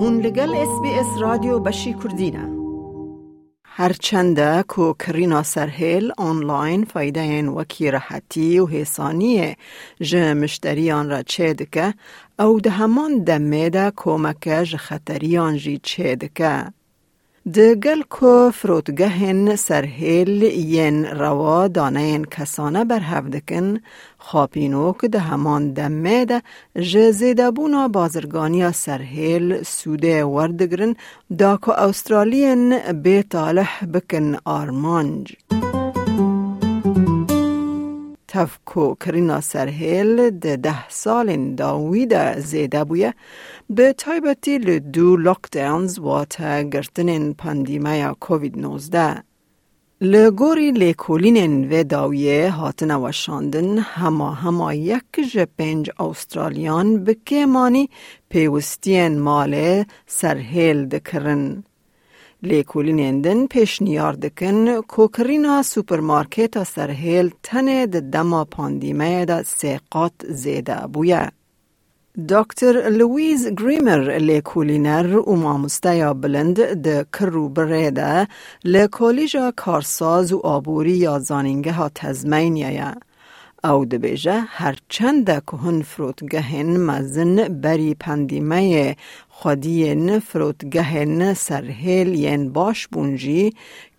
هون لگل اس بی اس رادیو بشی کردینه هرچنده کو کرینا سرهل آنلاین فایده این وکی راحتی و حسانی جه مشتریان را چه دکه او ده همان دمه ده کمکه جه خطریان جی چه دکه. ده گل کو فروتگهن سرهیل ین روا دانه کسانه بر هفدکن خاپینو که ده همان دمه ده. جزیده بونا بازرگانی سرهیل سوده وردگرن. دا که استرالین بیتالح بکن آرمانج. تفکو کرینا سرهیل ده ده سال داوی ده زیده بویه به تایبتی لدو لاکداونز و تا گرتن پاندیمه کووید 19 لگوری لیکولین و داویه هاتن و شاندن هما هما یک جپنج استرالیان به کمانی پیوستین مال سرهیل دکرن. لیکولینندن پیشنیار دکن کوکرینا سوپرمارکت سرهیل تنه د دما پاندیمه دا سیقات زیده بویه. دکتر لویز گریمر لیکولینر و مامستیا بلند د کرو بریده لیکولیجا کارساز و آبوری یا زانینگه ها تزمینیه او د بیجه هر چند که هن فروتگهن مزن بری پندیمه خودین فروتگهن سرهیل ین باش بونجی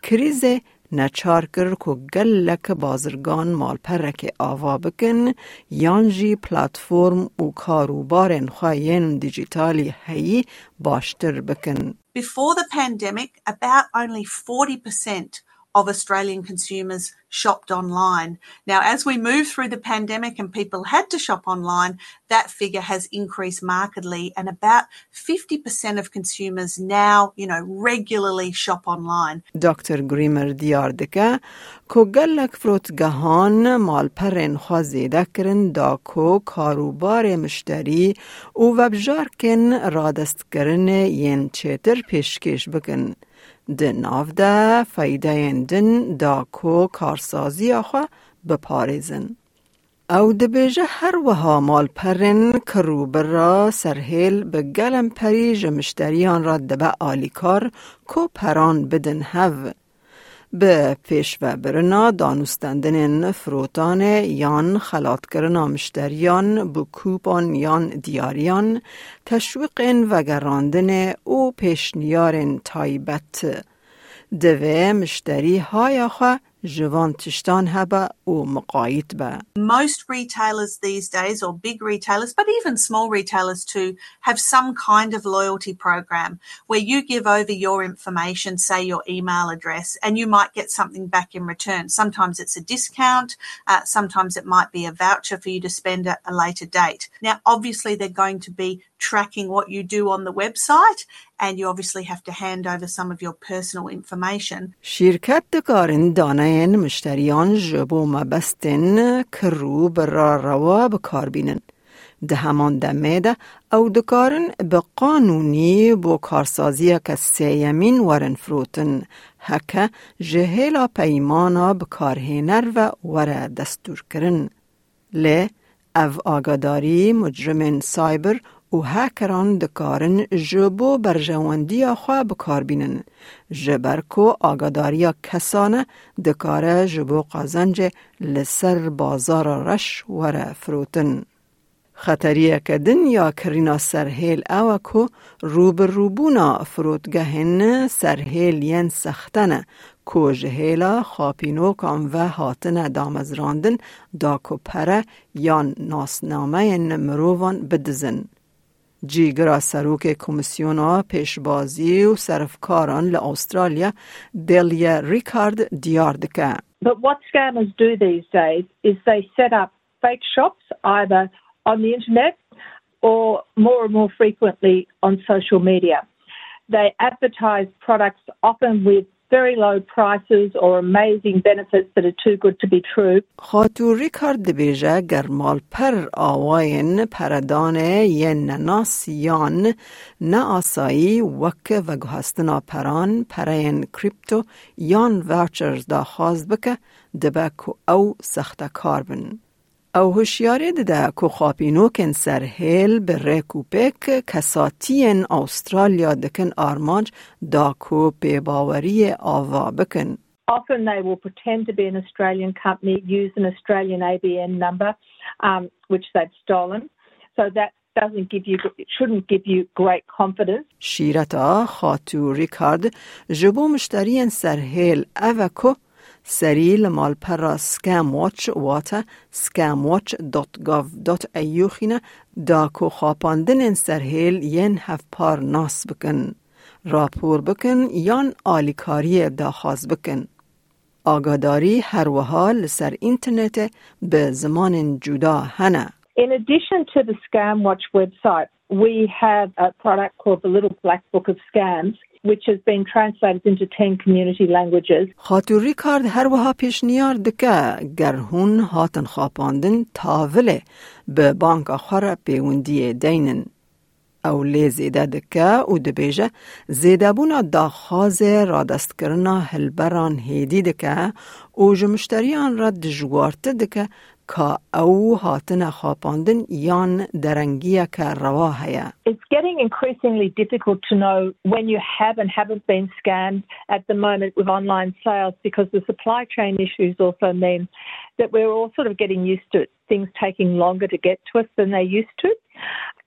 کریز نچار کر که گلک بازرگان مال پرک آوا بکن یانجی پلاتفورم و کاروبارن خواهین دیجیتالی هی باشتر بکن. Before the pandemic, about only 40% of Australian consumers shopped online. Now, as we move through the pandemic and people had to shop online, that figure has increased markedly and about 50% of consumers now, you know, regularly shop online. دکتر گریمر دیار دکه کو گلک فروتگهان مال پرن خوازیده کرن دا کو کاروبار مشتری و وبجار کن رادست کرن ین چیتر پیشکش بکن. ده ناو ده فایده دن دا کو کارسازی آخوا بپارزن. او ده بیجه هر وها مال پرن کرو برا سرهیل به گلم پری جمشتریان را دبه آلیکار کو پران بدن هف. به پیش و برنا دانستندن فروتان یان خلات کرنا مشتریان بو کوپان یان دیاریان تشویق و گراندن او پیشنیار تایبت. دوه مشتری های خواه Most retailers these days, or big retailers, but even small retailers too, have some kind of loyalty program where you give over your information, say your email address, and you might get something back in return. Sometimes it's a discount, uh, sometimes it might be a voucher for you to spend at a later date. Now, obviously, they're going to be tracking what you do on the website and you obviously have to hand over some of your personal information. شرکت دکارن دانین مشتریان جبو مبستن کرو برا روا بکار بینن. ده همان دمه ده او دکارن به قانونی بو کارسازی که سیمین ورن فروتن هکه جهیلا پیمانا بکارهنر و وره دستور کرن. لی او آگاداری مجرمین سایبر و هکران دکارن جبو برجواندی خواه بکار بینن. جبر کو آگاداریا کسانه دکاره جبو قازنج لسر بازار رش وره فروتن. خطریه که دنیا کرینا سرهیل او کو روبر روبونا فروتگهن سرهیل ین سختنه کو جهیلا خاپینو کام و هاتن دامزراندن دا کو پره یا ناسنامه مروان بدزن. جیگرا سروک کمیسیونا پیشبازی و صرفکاران لأسترالیا دلیا ریکارد دیار دکه. But what scammers do these days is they set up fake shops either on the internet or more and more frequently on social media. They advertise products often with very low prices or amazing benefits that are too good to be true. خاتو ریکارد بیجه گرمال پر آواین پردان ین ناسیان نه آسایی وک و گهستنا پران پرین کریپتو یان وچرز دا خواست بکه دبکو او سخت کار بن. او هوشیاری ده که خاپینوکن سر هیل به ریکو پیک کساتین استرالیا دکن آرمانج دا کو باوری آوا بکن. Often they will pretend to be an Australian company, use an Australian ABN number, um, which they've stolen. So that doesn't give you, it shouldn't give you great confidence. شیرتا خاتو ریکارد جبو مشترین سر هیل اوکو سریل مال پر سکم واچ واتا scamwatch.gov.au خینه دا کو خاپاندن سر هیل ین هف پار ناس بکن راپور بکن یان آلیکاری دا خاز بکن آگاداری هر وحال سر اینترنت به زمان جدا هنه. In addition to the Scam Watch website, we have a product called the Little Black Book of Scams, which has been translated into 10 community languages. خاطر ریکارد هر وها پیشنیار دکه گر هون هاتن خاپاندن تاوله به بانک آخر پیوندی دینن. او لی زیده دکه او دبیجه زیده بونا دا خاز را دست کرنا هلبران هیدی دکه او جمشتریان را دجوارت دکه It's getting increasingly difficult to know when you have and haven't been scammed at the moment with online sales because the supply chain issues also mean that we're all sort of getting used to it, things taking longer to get to us than they used to.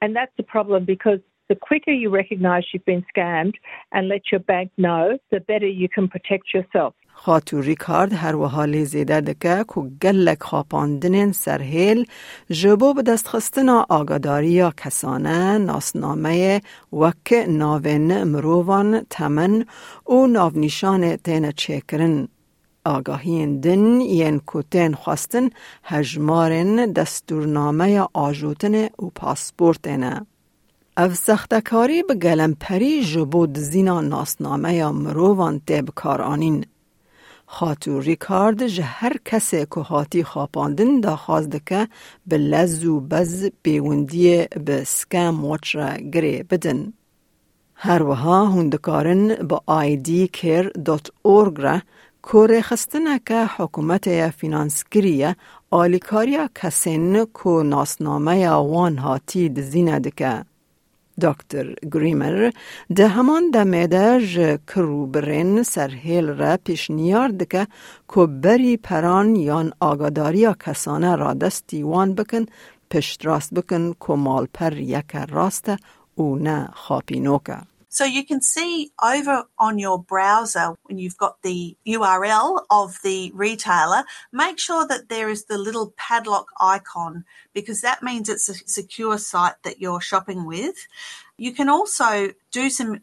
And that's a problem because the quicker you recognize you've been scammed and let your bank know, the better you can protect yourself. خاتو ریکارد هر و حالی زیده دکه که گلک خاپاندنین سرهیل جبو به دست خستنا آگاداری یا کسانه ناسنامه وک ناوین مروان تمن و ناونیشان تین چکرن. آگاهی دن ین کتین خواستن هجمارن دستورنامه آجوتن و پاسپورتنه. او سختکاری به گلمپری جبود زینا ناسنامه یا مروان تب کارانین. خاتو ریکارد جه هر کسی که هاتی خاپاندن دا خواست که به لز و بز پیوندی به سکم واچ را گره بدن. هر وها هندکارن با idcare.org را کوره خستنه که حکومت فینانسگریه آلیکاریا کسین کو ناسنامه وان هاتی دزینه دکه. دکتر گریمر ده همان دمیده ج کروبرین سرهیل را پیشنیار دکه که بری پران یان آگاداری کسانه را دستی وان بکن پشت راست بکن که مال پر یک راست او نه خاپینوکه. So you can see over on your browser when you've got the URL of the retailer, make sure that there is the little padlock icon because that means it's a secure site that you're shopping with. You can also do some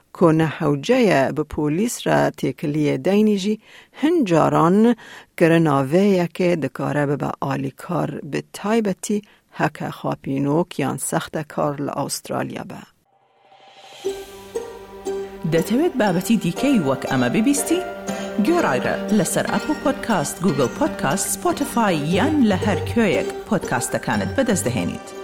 کۆنە حەوجەیە بە پۆلیس را تێکلیە دەینیژی هەنجاران گەرە ناوەیەکێ دەکارە بە ئالیکار بە تایبەتی هەکە خاپینۆکیان سەختە کار لە ئوسترالیا بە. دەتەوێت بابەتی دیکەی وەک ئەمە ببیستی؟ گۆڕایرە لەسەر ئەپ و پۆدکاست گوگل پۆدکاست سپۆتفاای یان لە هەر کوێیەک پۆدکاستەکانت بەدەستدەێنیت.